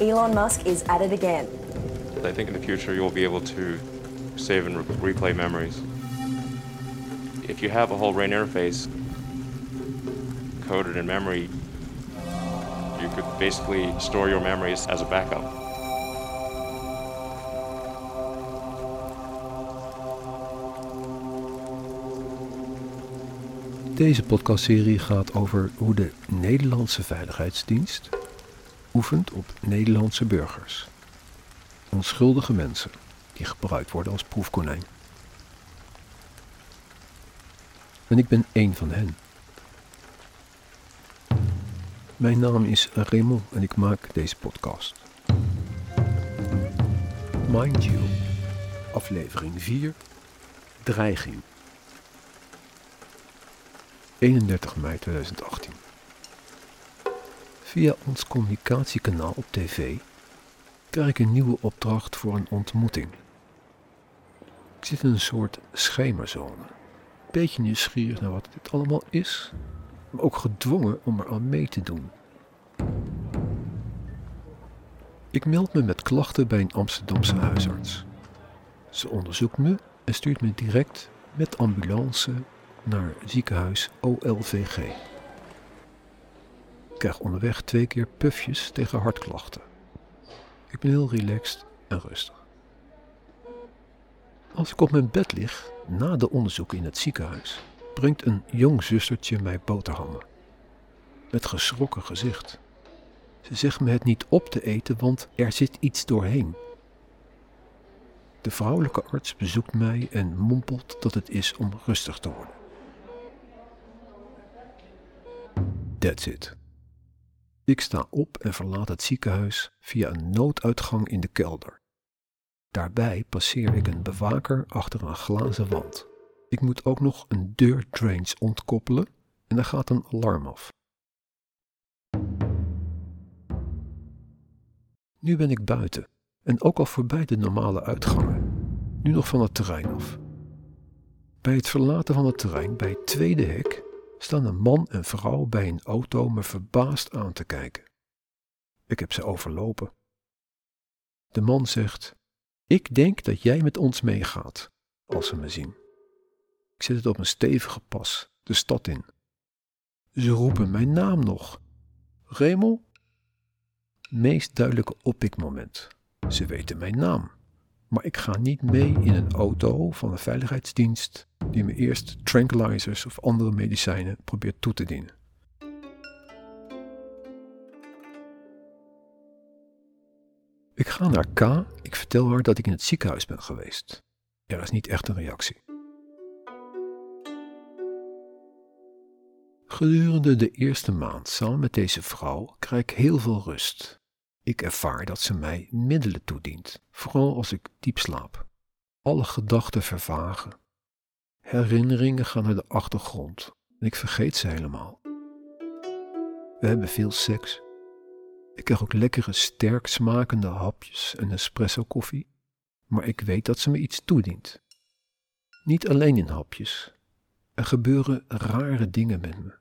Elon Musk is at it again. I think in the future you'll be able to save and re- replay memories. If you have a whole brain interface coded in memory, you could basically store your memories as a backup. Deze podcastserie gaat over hoe de Nederlandse Veiligheidsdienst op Nederlandse burgers. Onschuldige mensen die gebruikt worden als proefkonijn. En ik ben één van hen. Mijn naam is Raymond en ik maak deze podcast. Mind You, aflevering 4, Dreiging. 31 mei 2018. Via ons communicatiekanaal op tv krijg ik een nieuwe opdracht voor een ontmoeting. Ik zit in een soort schemerzone. Beetje nieuwsgierig naar wat dit allemaal is, maar ook gedwongen om er aan mee te doen. Ik meld me met klachten bij een Amsterdamse huisarts. Ze onderzoekt me en stuurt me direct met ambulance naar ziekenhuis OLVG. Ik krijg onderweg twee keer pufjes tegen hartklachten. Ik ben heel relaxed en rustig. Als ik op mijn bed lig, na de onderzoeken in het ziekenhuis, brengt een jong zustertje mij boterhammen. Met geschrokken gezicht. Ze zegt me het niet op te eten, want er zit iets doorheen. De vrouwelijke arts bezoekt mij en mompelt dat het is om rustig te worden. That's it. Ik sta op en verlaat het ziekenhuis via een nooduitgang in de kelder. Daarbij passeer ik een bewaker achter een glazen wand. Ik moet ook nog een deurdrains ontkoppelen en er gaat een alarm af. Nu ben ik buiten en ook al voorbij de normale uitgangen. Nu nog van het terrein af. Bij het verlaten van het terrein, bij het tweede hek, staan een man en vrouw bij een auto me verbaasd aan te kijken. Ik heb ze overlopen. De man zegt: Ik denk dat jij met ons meegaat, als ze me zien. Ik zet het op een stevige pas, de stad in. Ze roepen mijn naam nog. Remel? Meest duidelijke oppikmoment. Ze weten mijn naam. Maar ik ga niet mee in een auto van een veiligheidsdienst die me eerst tranquilizers of andere medicijnen probeert toe te dienen. Ik ga naar K. Ik vertel haar dat ik in het ziekenhuis ben geweest. Er is niet echt een reactie. Gedurende de eerste maand samen met deze vrouw krijg ik heel veel rust. Ik ervaar dat ze mij middelen toedient, vooral als ik diep slaap. Alle gedachten vervagen. Herinneringen gaan naar de achtergrond en ik vergeet ze helemaal. We hebben veel seks. Ik krijg ook lekkere, sterk smakende hapjes en espresso koffie, maar ik weet dat ze me iets toedient. Niet alleen in hapjes. Er gebeuren rare dingen met me.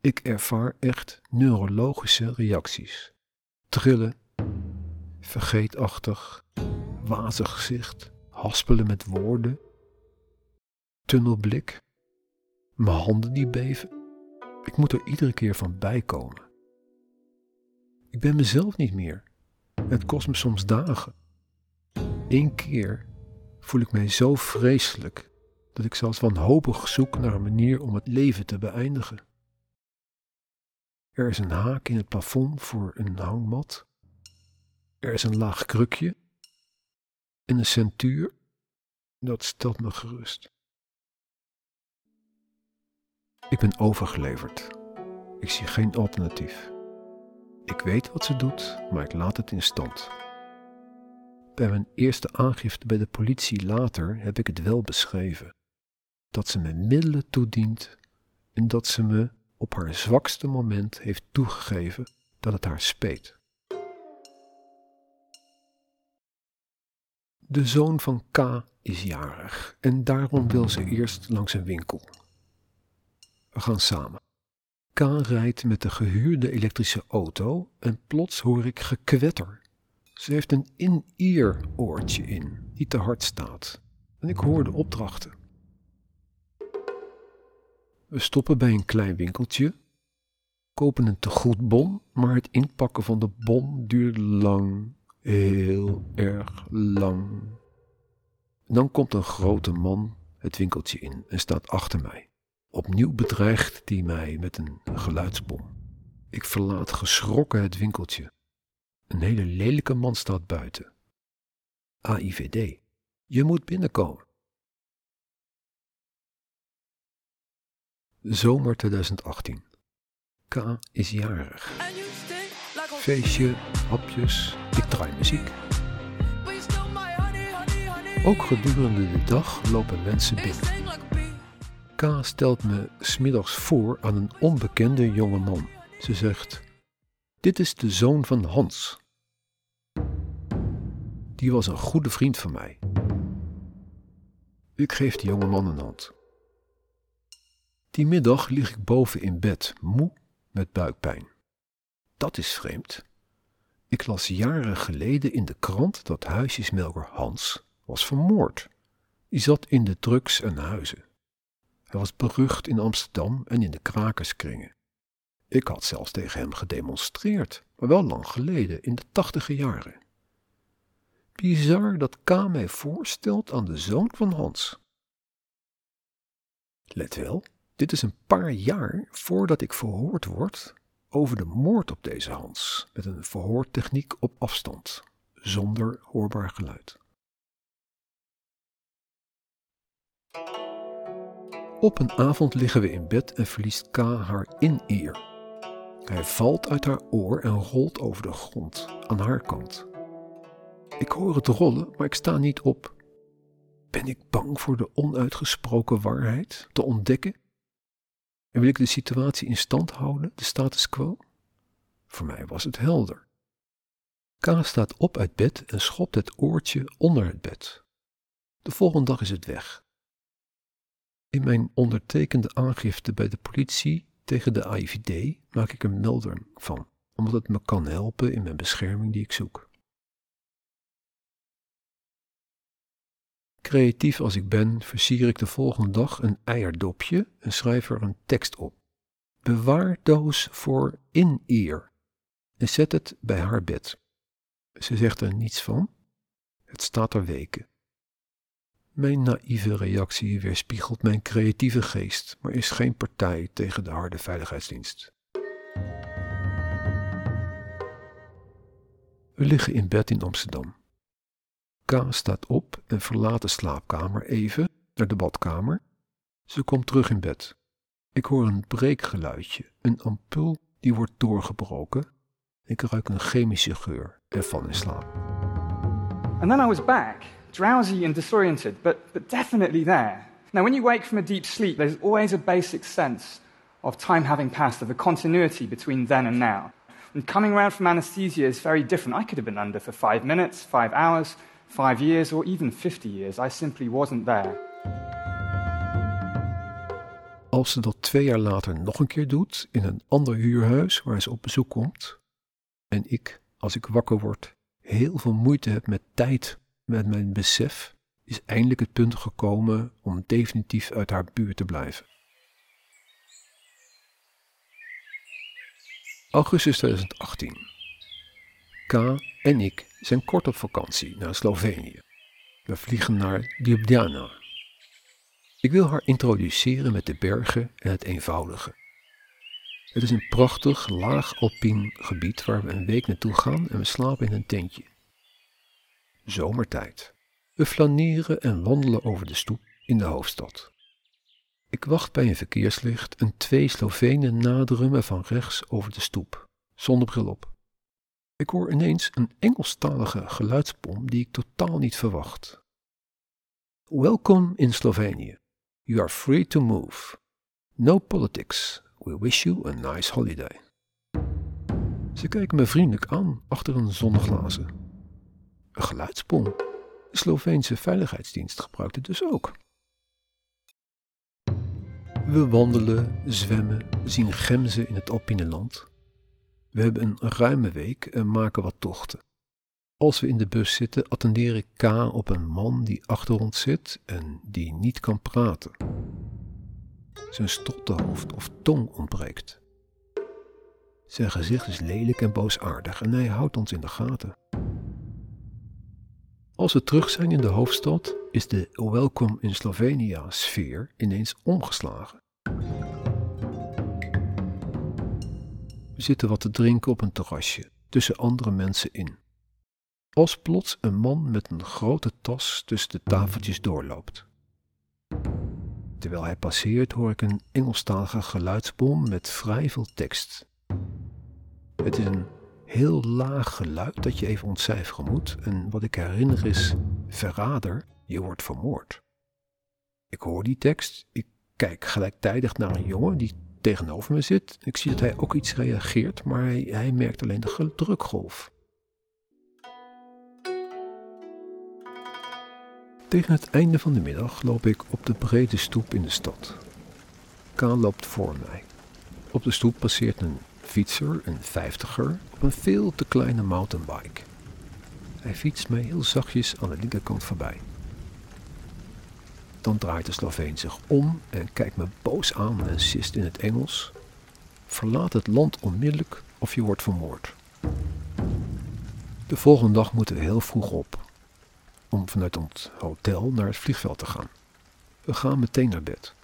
Ik ervaar echt neurologische reacties. Trillen, vergeetachtig, wazig gezicht, haspelen met woorden, tunnelblik, mijn handen die beven. Ik moet er iedere keer van bijkomen. Ik ben mezelf niet meer. Het kost me soms dagen. Eén keer voel ik mij zo vreselijk dat ik zelfs wanhopig zoek naar een manier om het leven te beëindigen. Er is een haak in het plafond voor een hangmat. Er is een laag krukje en een centuur. Dat stelt me gerust. Ik ben overgeleverd. Ik zie geen alternatief. Ik weet wat ze doet, maar ik laat het in stand. Bij mijn eerste aangifte bij de politie later heb ik het wel beschreven. Dat ze me middelen toedient en dat ze me op haar zwakste moment heeft toegegeven dat het haar speet. De zoon van K is jarig en daarom wil ze eerst langs een winkel. We gaan samen. K rijdt met de gehuurde elektrische auto en plots hoor ik gekwetter. Ze heeft een in-ear oortje in, die te hard staat. En ik hoor de opdrachten. We stoppen bij een klein winkeltje, kopen een tegoedbon, maar het inpakken van de bon duurt lang, heel erg lang. dan komt een grote man het winkeltje in en staat achter mij. Opnieuw bedreigt hij mij met een geluidsbom. Ik verlaat geschrokken het winkeltje. Een hele lelijke man staat buiten. AIVD, je moet binnenkomen. Zomer 2018. K is jarig. Feestje, hapjes, ik draai muziek. Ook gedurende de dag lopen mensen binnen. K stelt me smiddags voor aan een onbekende jonge man. Ze zegt: Dit is de zoon van Hans. Die was een goede vriend van mij. Ik geef de jonge man een hand. Die middag lig ik boven in bed, moe met buikpijn. Dat is vreemd. Ik las jaren geleden in de krant dat huisjesmelker Hans was vermoord. Die zat in de drugs en huizen. Hij was berucht in Amsterdam en in de krakerskringen. Ik had zelfs tegen hem gedemonstreerd, maar wel lang geleden, in de tachtige jaren. Bizar dat K mij voorstelt aan de zoon van Hans. Let wel, dit is een paar jaar voordat ik verhoord word over de moord op deze Hans, met een verhoortechniek op afstand, zonder hoorbaar geluid. Op een avond liggen we in bed en verliest K haar in-ear. Hij valt uit haar oor en rolt over de grond, aan haar kant. Ik hoor het rollen, maar ik sta niet op. Ben ik bang voor de onuitgesproken waarheid te ontdekken? En wil ik de situatie in stand houden, de status quo? Voor mij was het helder. K staat op uit bed en schopt het oortje onder het bed. De volgende dag is het weg. In mijn ondertekende aangifte bij de politie tegen de AIVD maak ik een melding van, omdat het me kan helpen in mijn bescherming die ik zoek. Creatief als ik ben, versier ik de volgende dag een eierdopje en schrijf er een tekst op. Bewaardoos voor in-ear en zet het bij haar bed. Ze zegt er niets van. Het staat er weken. Mijn naïeve reactie weerspiegelt mijn creatieve geest, maar is geen partij tegen de harde veiligheidsdienst. We liggen in bed in Amsterdam. K staat op en verlaat de slaapkamer even naar de badkamer. Ze komt terug in bed. Ik hoor een breekgeluidje, een ampul die wordt doorgebroken. Ik ruik een chemische geur en val in slaap. And then I was back, drowsy and disoriented, but, but definitely there. Now, when you wake from a deep sleep, there's always a basic sense of time having passed, of a continuity between then and now. And coming around from anesthesia is very different. I could have been under for five minutes, five hours, five years, or even 50 years. I simply wasn't there. Als ze dat twee jaar later nog een keer doet in een ander huurhuis waar ze op bezoek komt, en ik, als ik wakker word, heel veel moeite heb met tijd, met mijn besef, is eindelijk het punt gekomen om definitief uit haar buurt te blijven. Augustus 2018. K en ik zijn kort op vakantie naar Slovenië. We vliegen naar Ljubljana. Ik wil haar introduceren met de bergen en het eenvoudige. Het is een prachtig, laag alpien gebied waar we een week naartoe gaan en we slapen in een tentje. Zomertijd. We flaneren en wandelen over de stoep in de hoofdstad. Ik wacht bij een verkeerslicht en twee Slovenen naderen van rechts over de stoep, zonder bril op. Ik hoor ineens een Engelstalige geluidspom die ik totaal niet verwacht. Welcome in Slovenië. You are free to move. No politics. We wish you a nice holiday. Ze kijken me vriendelijk aan achter een zonneglazen. Een geluidspom. De Sloveense veiligheidsdienst gebruikt het dus ook. We wandelen, zwemmen, zien gemzen in het Alpineland. We hebben een ruime week en maken wat tochten. Als we in de bus zitten, attendeer ik K op een man die achter ons zit en die niet kan praten. Zijn stottenhoofd of tong ontbreekt. Zijn gezicht is lelijk en boosaardig en hij houdt ons in de gaten. Als we terug zijn in de hoofdstad, is de welkom in Slovenia sfeer ineens omgeslagen. Zitten wat te drinken op een terrasje tussen andere mensen in. Als plots een man met een grote tas tussen de tafeltjes doorloopt. Terwijl hij passeert hoor ik een Engelstalige geluidsbom met vrij veel tekst. Het is een heel laag geluid dat je even ontcijferen moet. En wat ik herinner is: verrader, je wordt vermoord. Ik hoor die tekst. Ik kijk gelijktijdig naar een jongen die tegenover me zit. Ik zie dat hij ook iets reageert, maar hij, hij merkt alleen de drukgolf. Tegen het einde van de middag loop ik op de brede stoep in de stad. Kaan loopt voor mij. Op de stoep passeert een fietser, een vijftiger, op een veel te kleine mountainbike. Hij fietst mij heel zachtjes aan de linkerkant voorbij. Dan draait de Sloveen zich om en kijkt me boos aan en sist in het Engels. Verlaat het land onmiddellijk of je wordt vermoord. De volgende dag moeten we heel vroeg op om vanuit ons hotel naar het vliegveld te gaan. We gaan meteen naar bed.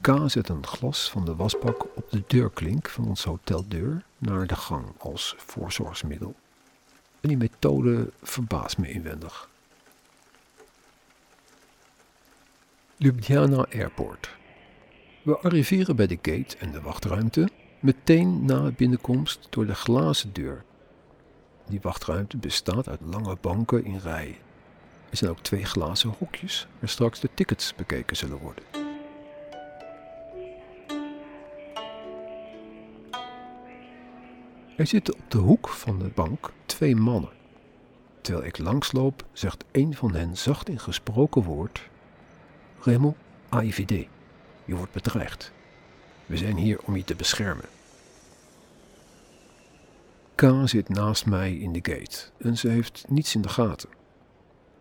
K zet een glas van de wasbak op de deurklink van onze hoteldeur naar de gang als voorzorgsmiddel. En die methode verbaast me inwendig. Ljubljana Airport. We arriveren bij de gate en de wachtruimte meteen na binnenkomst door de glazen deur. Die wachtruimte bestaat uit lange banken in rijen. Er zijn ook twee glazen hokjes waar straks de tickets bekeken zullen worden. Er zitten op de hoek van de bank twee mannen. Terwijl ik langsloop, zegt een van hen zacht in gesproken woord: Raymond, AIVD, je wordt bedreigd. We zijn hier om je te beschermen. K zit naast mij in de gate en ze heeft niets in de gaten.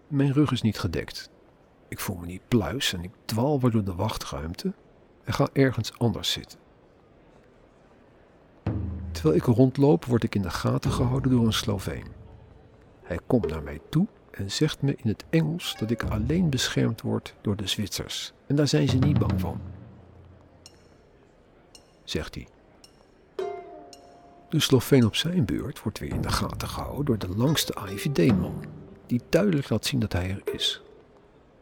Mijn rug is niet gedekt. Ik voel me niet pluis en ik dwaal door de wachtruimte en ga ergens anders zitten. Terwijl ik rondloop, word ik in de gaten gehouden door een Sloveen. Hij komt naar mij toe en zegt me in het Engels dat ik alleen beschermd word door de Zwitsers. En daar zijn ze niet bang van. Zegt hij. De Sloveen op zijn beurt wordt weer in de gaten gehouden door de langste AIVD-man, die duidelijk laat zien dat hij er is.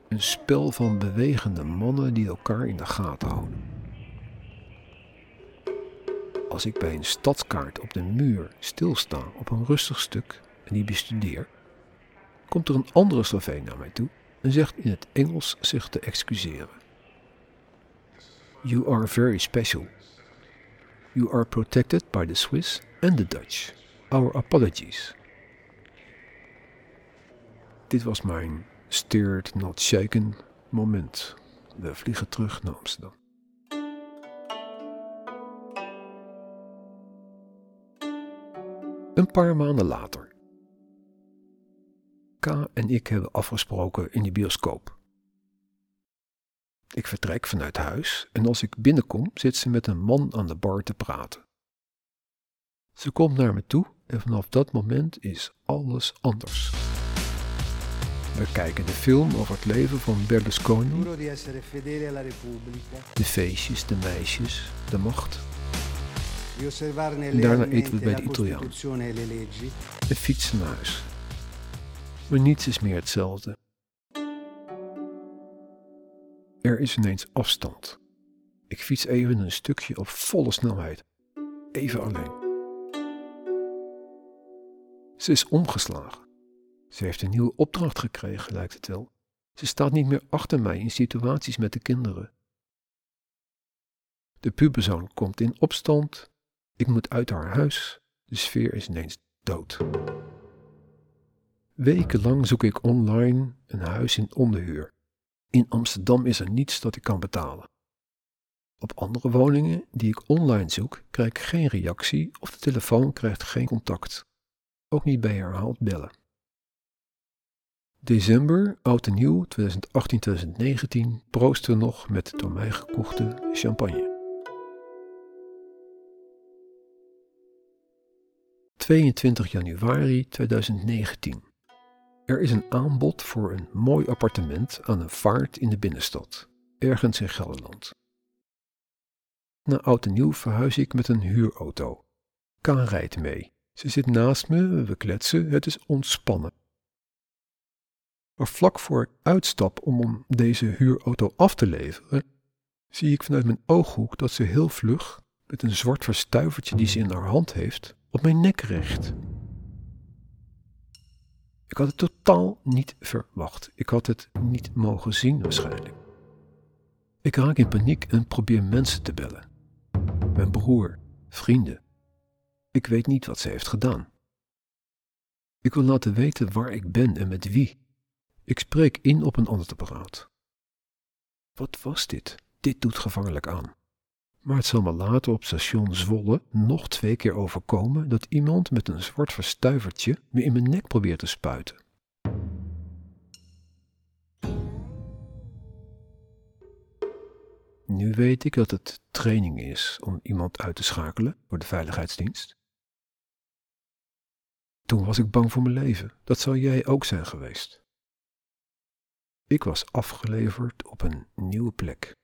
Een spel van bewegende mannen die elkaar in de gaten houden. Als ik bij een stadskaart op de muur stilsta op een rustig stuk en die bestudeer, komt er een andere Sloveen naar mij toe en zegt in het Engels zich te excuseren. You are very special. You are protected by the Swiss and the Dutch. Our apologies. Dit was mijn steered not shaken moment. We vliegen terug naar Amsterdam. Een paar maanden later. K en ik hebben afgesproken in de bioscoop. Ik vertrek vanuit huis en als ik binnenkom zit ze met een man aan de bar te praten. Ze komt naar me toe en vanaf dat moment is alles anders. We kijken de film over het leven van Berlusconi. De feestjes, de meisjes, de macht. Daarna eten we bij de Italiaan. En fietsen naar huis. Maar niets is meer hetzelfde. Er is ineens afstand. Ik fiets even een stukje op volle snelheid. Even alleen. Ze is omgeslagen. Ze heeft een nieuwe opdracht gekregen, lijkt het wel. Ze staat niet meer achter mij in situaties met de kinderen. De puberzoon komt in opstand. Ik moet uit haar huis. De sfeer is ineens dood. Wekenlang zoek ik online een huis in onderhuur. In Amsterdam is er niets dat ik kan betalen. Op andere woningen die ik online zoek, krijg ik geen reactie of de telefoon krijgt geen contact. Ook niet bij herhaald bellen. December, oud en nieuw, 2018-2019, proosten nog met door mij gekochte champagne. 22 januari 2019. Er is een aanbod voor een mooi appartement aan een vaart in de binnenstad, ergens in Gelderland. Na oud en nieuw verhuis ik met een huurauto. Kaan rijdt mee. Ze zit naast me, we kletsen, het is ontspannen. Maar vlak voor ik uitstap om deze huurauto af te leveren, zie ik vanuit mijn ooghoek dat ze heel vlug, met een zwart verstuivertje die ze in haar hand heeft, op mijn nek richt. Ik had het totaal niet verwacht. Ik had het niet mogen zien waarschijnlijk. Ik raak in paniek en probeer mensen te bellen. Mijn broer, vrienden. Ik weet niet wat ze heeft gedaan. Ik wil laten weten waar ik ben en met wie. Ik spreek in op een ander apparaat. Wat was dit? Dit doet gevaarlijk aan. Maar het zal me later op station Zwolle nog twee keer overkomen dat iemand met een zwart verstuivertje me in mijn nek probeert te spuiten. Nu weet ik dat het training is om iemand uit te schakelen voor de veiligheidsdienst. Toen was ik bang voor mijn leven. Dat zou jij ook zijn geweest. Ik was afgeleverd op een nieuwe plek.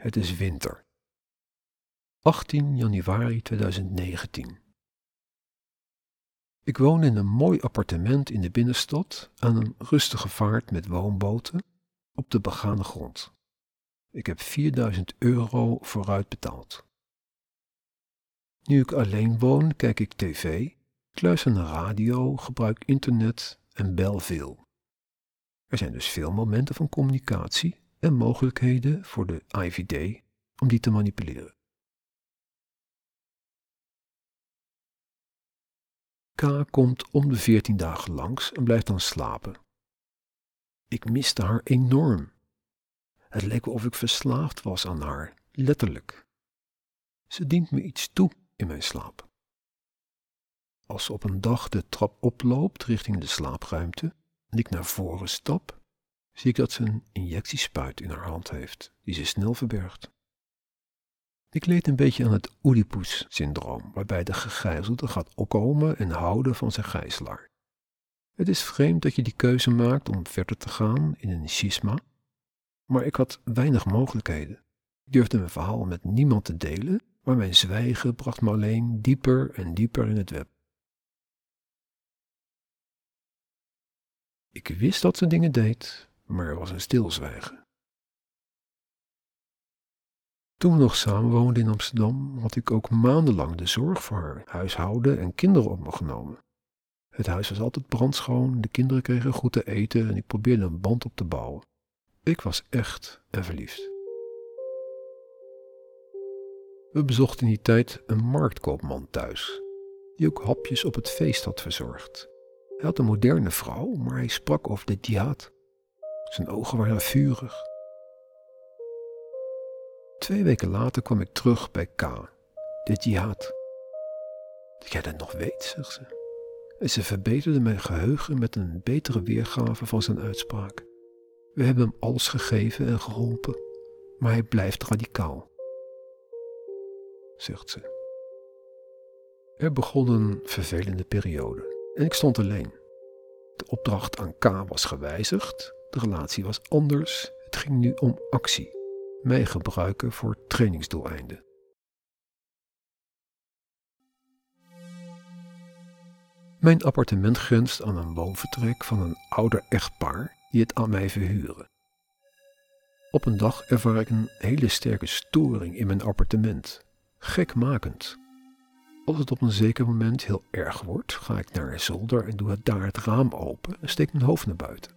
Het is winter. 18 januari 2019. Ik woon in een mooi appartement in de binnenstad aan een rustige vaart met woonboten op de begane grond. Ik heb 4000 euro vooruit betaald. Nu ik alleen woon, kijk ik tv, luister naar radio, gebruik internet en bel veel. Er zijn dus veel momenten van communicatie en mogelijkheden voor de IVD om die te manipuleren. K komt om de veertien dagen langs en blijft dan slapen. Ik miste haar enorm. Het leek of ik verslaafd was aan haar, letterlijk. Ze dient me iets toe in mijn slaap. Als op een dag de trap oploopt richting de slaapruimte en ik naar voren stap, zie ik dat ze een injectiespuit in haar hand heeft, die ze snel verbergt. Ik leed een beetje aan het Oedipus-syndroom, waarbij de gegijzelde gaat opkomen en houden van zijn gijzelaar. Het is vreemd dat je die keuze maakt om verder te gaan in een schisma, maar ik had weinig mogelijkheden. Ik durfde mijn verhaal met niemand te delen, maar mijn zwijgen bracht me alleen dieper en dieper in het web. Ik wist dat ze dingen deed, maar er was een stilzwijgen. Toen we nog samen woonden in Amsterdam, had ik ook maandenlang de zorg voor haar huishouden en kinderen op me genomen. Het huis was altijd brandschoon, de kinderen kregen goed te eten en ik probeerde een band op te bouwen. Ik was echt en verliefd. We bezochten in die tijd een marktkoopman thuis, die ook hapjes op het feest had verzorgd. Hij had een moderne vrouw, maar hij sprak over de jihad. Zijn ogen waren vurig. Twee weken later kwam ik terug bij K, de jihad. Dat jij dat nog weet, zegt ze. En ze verbeterde mijn geheugen met een betere weergave van zijn uitspraak. We hebben hem alles gegeven en geholpen, maar hij blijft radicaal, zegt ze. Er begon een vervelende periode en ik stond alleen. De opdracht aan K was gewijzigd, de relatie was anders, het ging nu om actie, mij gebruiken voor trainingsdoeleinden. Mijn appartement grenst aan een woonvertrek van een ouder echtpaar die het aan mij verhuren. Op een dag ervaar ik een hele sterke storing in mijn appartement. Gekmakend. Als het op een zeker moment heel erg wordt, ga ik naar een zolder en doe het daar het raam open en steek mijn hoofd naar buiten.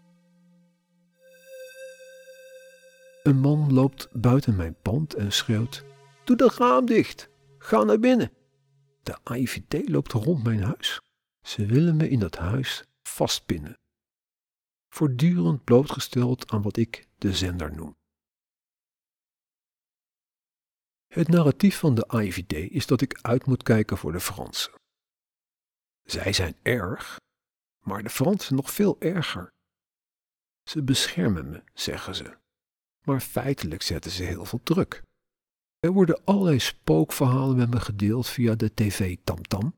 Een man loopt buiten mijn pand en schreeuwt: Doe dat raam dicht! Ga naar binnen! De AIVD loopt rond mijn huis. Ze willen me in dat huis vastpinnen. Voortdurend blootgesteld aan wat ik de zender noem. Het narratief van de AIVD is dat ik uit moet kijken voor de Fransen. Zij zijn erg, maar de Fransen nog veel erger. Ze beschermen me, zeggen ze, maar feitelijk zetten ze heel veel druk. Er worden allerlei spookverhalen met me gedeeld via de tv Tamtam,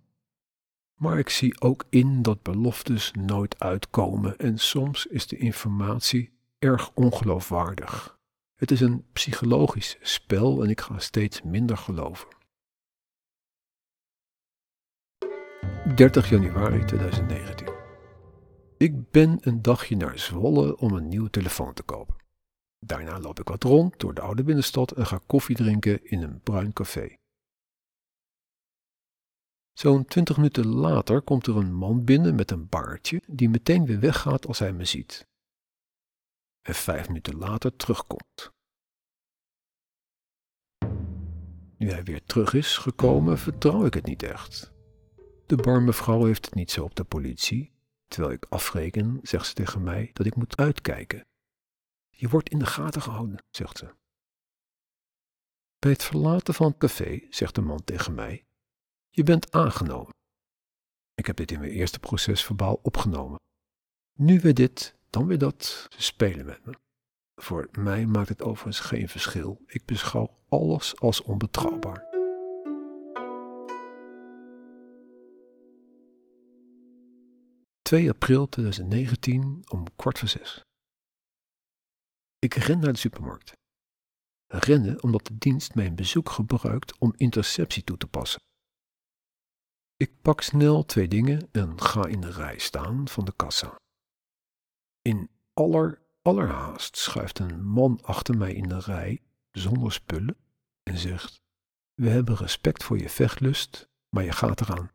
maar ik zie ook in dat beloftes nooit uitkomen en soms is de informatie erg ongeloofwaardig. Het is een psychologisch spel en ik ga steeds minder geloven. 30 januari 2019. Ik ben een dagje naar Zwolle om een nieuwe telefoon te kopen. Daarna loop ik wat rond door de oude binnenstad en ga koffie drinken in een bruin café. Zo'n twintig minuten later komt er een man binnen met een baardje die meteen weer weggaat als hij me ziet en vijf minuten later terugkomt. Nu hij weer terug is gekomen, vertrouw ik het niet echt. De barmevrouw heeft het niet zo op de politie. Terwijl ik afreken, zegt ze tegen mij dat ik moet uitkijken. Je wordt in de gaten gehouden, zegt ze. Bij het verlaten van het café zegt de man tegen mij: Je bent aangenomen. Ik heb dit in mijn eerste proces verbaal opgenomen. Nu we dit dan weer dat. Ze spelen met me. Voor mij maakt het overigens geen verschil. Ik beschouw alles als onbetrouwbaar. ...2 april 2019 om kwart voor zes. Ik ren naar de supermarkt. Rennen omdat de dienst mijn bezoek gebruikt om interceptie toe te passen. Ik pak snel twee dingen en ga in de rij staan van de kassa. In aller, allerhaast schuift een man achter mij in de rij, zonder spullen, en zegt: We hebben respect voor je vechtlust, maar je gaat eraan.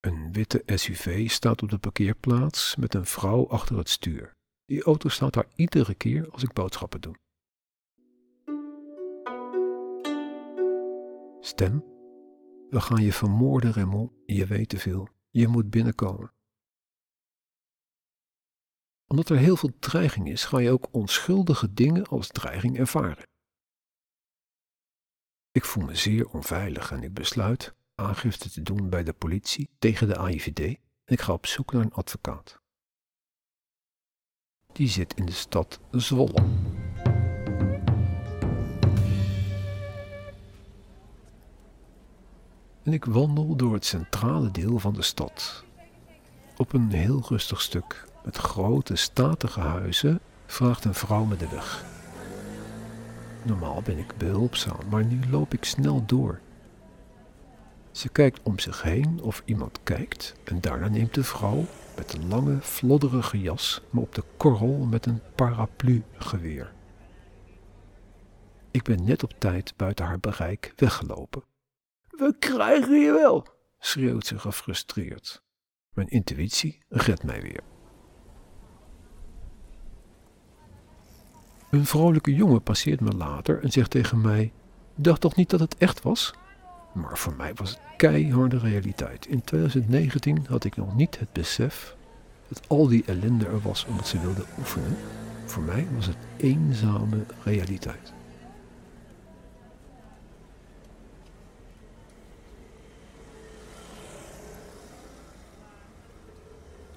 Een witte SUV staat op de parkeerplaats met een vrouw achter het stuur. Die auto staat daar iedere keer als ik boodschappen doe. Stem, we gaan je vermoorden, Remmel. Je weet te veel. Je moet binnenkomen omdat er heel veel dreiging is, ga je ook onschuldige dingen als dreiging ervaren. Ik voel me zeer onveilig en ik besluit aangifte te doen bij de politie tegen de AIVD en ik ga op zoek naar een advocaat. Die zit in de stad Zwolle. En ik wandel door het centrale deel van de stad. Op een heel rustig stuk met grote statige huizen vraagt een vrouw me de weg. Normaal ben ik behulpzaam, maar nu loop ik snel door. Ze kijkt om zich heen of iemand kijkt en daarna neemt de vrouw met een lange, flodderige jas me op de korrel met een paraplu-geweer. Ik ben net op tijd buiten haar bereik weggelopen. We krijgen je wel, schreeuwt ze gefrustreerd. Mijn intuïtie redt mij weer. Een vrolijke jongen passeert me later en zegt tegen mij: Dacht toch niet dat het echt was? Maar voor mij was het keiharde realiteit. In 2019 had ik nog niet het besef dat al die ellende er was omdat ze wilden oefenen. Voor mij was het eenzame realiteit.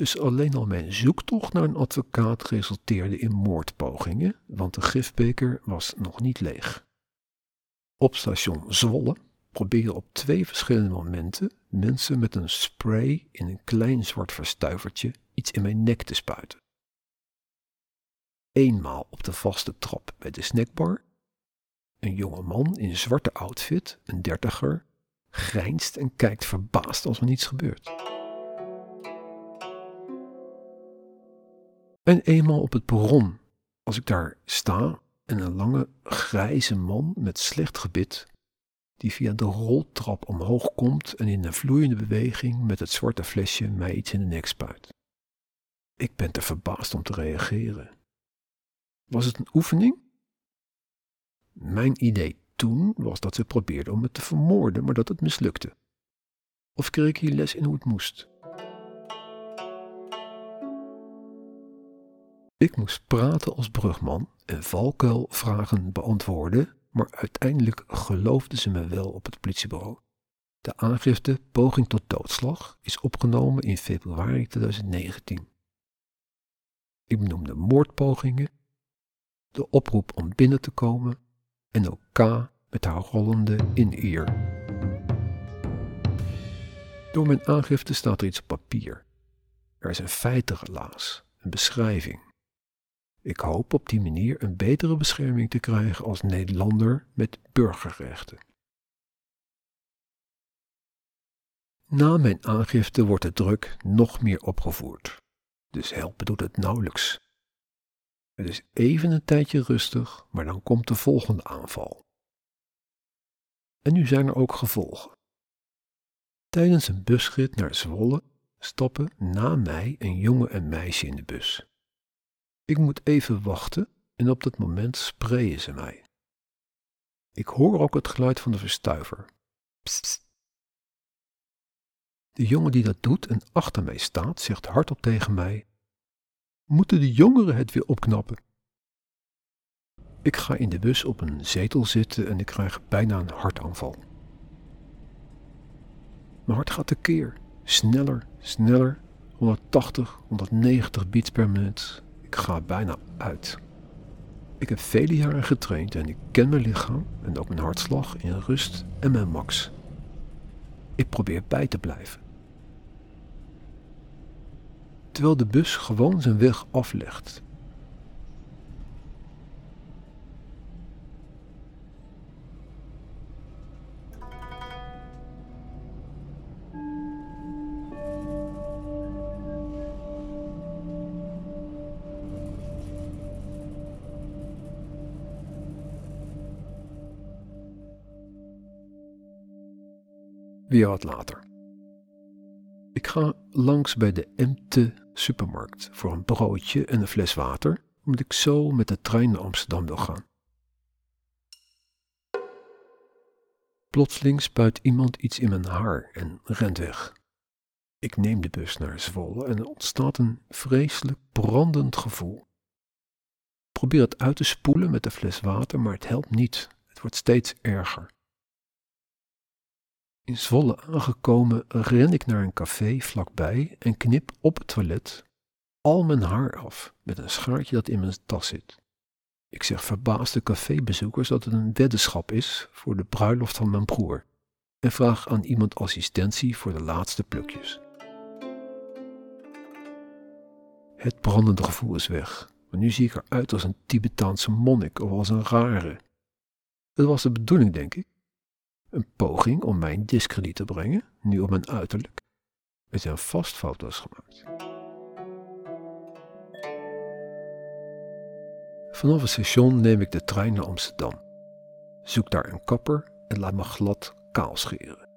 Dus alleen al mijn zoektocht naar een advocaat resulteerde in moordpogingen, want de gifbeker was nog niet leeg. Op station Zwolle, probeerde op twee verschillende momenten mensen met een spray in een klein zwart verstuivertje iets in mijn nek te spuiten. Eenmaal op de vaste trap bij de snackbar. Een jonge man in zwarte outfit, een dertiger, grijnst en kijkt verbaasd als er niets gebeurt. En eenmaal op het perron, als ik daar sta en een lange grijze man met slecht gebit, die via de roltrap omhoog komt en in een vloeiende beweging met het zwarte flesje mij iets in de nek spuit. Ik ben te verbaasd om te reageren. Was het een oefening? Mijn idee toen was dat ze probeerden om me te vermoorden, maar dat het mislukte. Of kreeg ik hier les in hoe het moest? Ik moest praten als brugman en valkuilvragen beantwoorden, maar uiteindelijk geloofden ze me wel op het politiebureau. De aangifte poging tot doodslag is opgenomen in februari 2019. Ik benoemde moordpogingen, de oproep om binnen te komen en ook K met haar rollende in-ear. Door mijn aangifte staat er iets op papier. Er is een feitenrelaas, een beschrijving. Ik hoop op die manier een betere bescherming te krijgen als Nederlander met burgerrechten. Na mijn aangifte wordt de druk nog meer opgevoerd, dus helpen doet het nauwelijks. Het is even een tijdje rustig, maar dan komt de volgende aanval. En nu zijn er ook gevolgen. Tijdens een busrit naar Zwolle stappen na mij een jongen en meisje in de bus. Ik moet even wachten en op dat moment sprayen ze mij. Ik hoor ook het geluid van de verstuiver. De jongen die dat doet en achter mij staat, zegt hardop tegen mij: Moeten de jongeren het weer opknappen? Ik ga in de bus op een zetel zitten en ik krijg bijna een hartaanval. Mijn hart gaat tekeer. Sneller, sneller. 180, 190 beats per minuut. Ik ga bijna uit. Ik heb vele jaren getraind en ik ken mijn lichaam en ook mijn hartslag in rust en mijn max. Ik probeer bij te blijven. Terwijl de bus gewoon zijn weg aflegt Weer wat later. Ik ga langs bij de MT supermarkt voor een broodje en een fles water, omdat ik zo met de trein naar Amsterdam wil gaan. Plotseling spuit iemand iets in mijn haar en rent weg. Ik neem de bus naar Zwolle en er ontstaat een vreselijk brandend gevoel. Probeer het uit te spoelen met de fles water, maar het helpt niet. Het wordt steeds erger. In Zwolle aangekomen ren ik naar een café vlakbij en knip op het toilet al mijn haar af met een schaartje dat in mijn tas zit. Ik zeg verbaasde cafébezoekers dat het een weddenschap is voor de bruiloft van mijn broer en vraag aan iemand assistentie voor de laatste plukjes. Het brandende gevoel is weg, maar nu zie ik eruit als een Tibetaanse monnik of als een rare. Het was de bedoeling, denk ik, een poging om mij in discrediet te brengen, nu op mijn uiterlijk. Er zijn vast foto's gemaakt. Vanaf het station neem ik de trein naar Amsterdam. Zoek daar een kapper en laat me glad kaal scheren.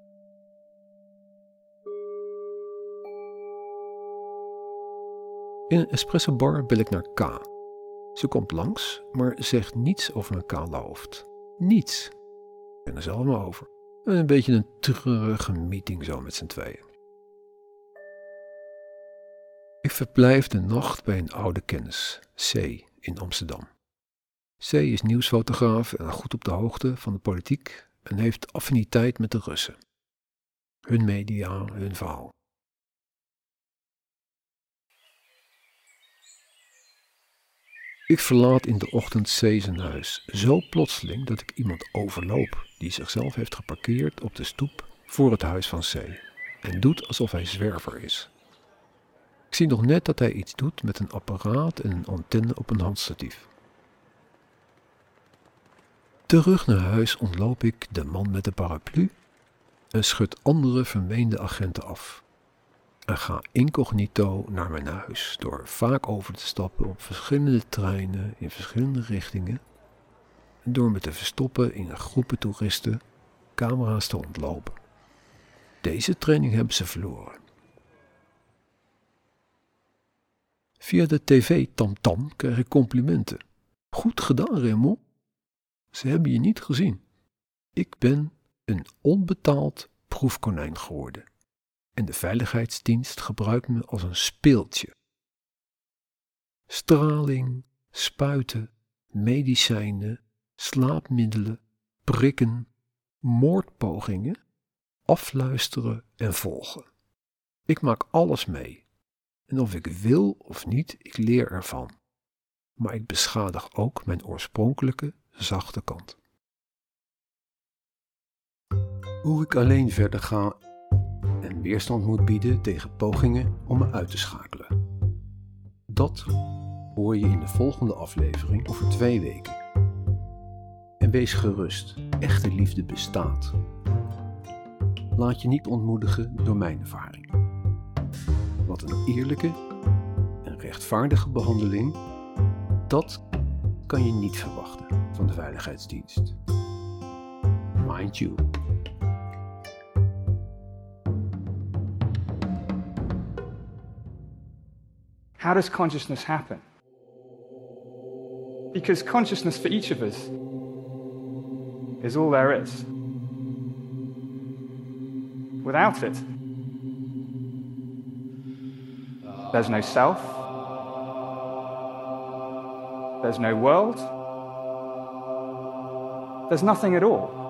In een espresso bar bel ik naar K. Ze komt langs, maar zegt niets over mijn kale hoofd. Niets ben er zelf maar over. Een beetje een treurige meeting zo met z'n tweeën. Ik verblijf de nacht bij een oude kennis, C, in Amsterdam. C is nieuwsfotograaf en goed op de hoogte van de politiek en heeft affiniteit met de Russen. Hun media, hun verhaal. Ik verlaat in de ochtend Sezenhuis zo plotseling dat ik iemand overloop die zichzelf heeft geparkeerd op de stoep voor het huis van C en doet alsof hij zwerver is. Ik zie nog net dat hij iets doet met een apparaat en een antenne op een handstatief. Terug naar huis ontloop ik de man met de paraplu en schud andere vermeende agenten af. En ga incognito naar mijn huis door vaak over te stappen op verschillende treinen in verschillende richtingen en door me te verstoppen in groepen toeristen camera's te ontlopen. Deze training hebben ze verloren. Via de tv Tamtam krijg ik complimenten. Goed gedaan, Raymond. Ze hebben je niet gezien. Ik ben een onbetaald proefkonijn geworden. En de veiligheidsdienst gebruikt me als een speeltje. Straling, spuiten, medicijnen, slaapmiddelen, prikken, moordpogingen, afluisteren en volgen. Ik maak alles mee. En of ik wil of niet, ik leer ervan. Maar ik beschadig ook mijn oorspronkelijke zachte kant. Hoe ik alleen verder ga en weerstand moet bieden tegen pogingen om me uit te schakelen. Dat hoor je in de volgende aflevering over twee weken. En wees gerust, echte liefde bestaat. Laat je niet ontmoedigen door mijn ervaring. Wat een eerlijke en rechtvaardige behandeling, dat kan je niet verwachten van de Veiligheidsdienst. Mind you. How does consciousness happen? Because consciousness for each of us is all there is. Without it, there's no self, there's no world, there's nothing at all.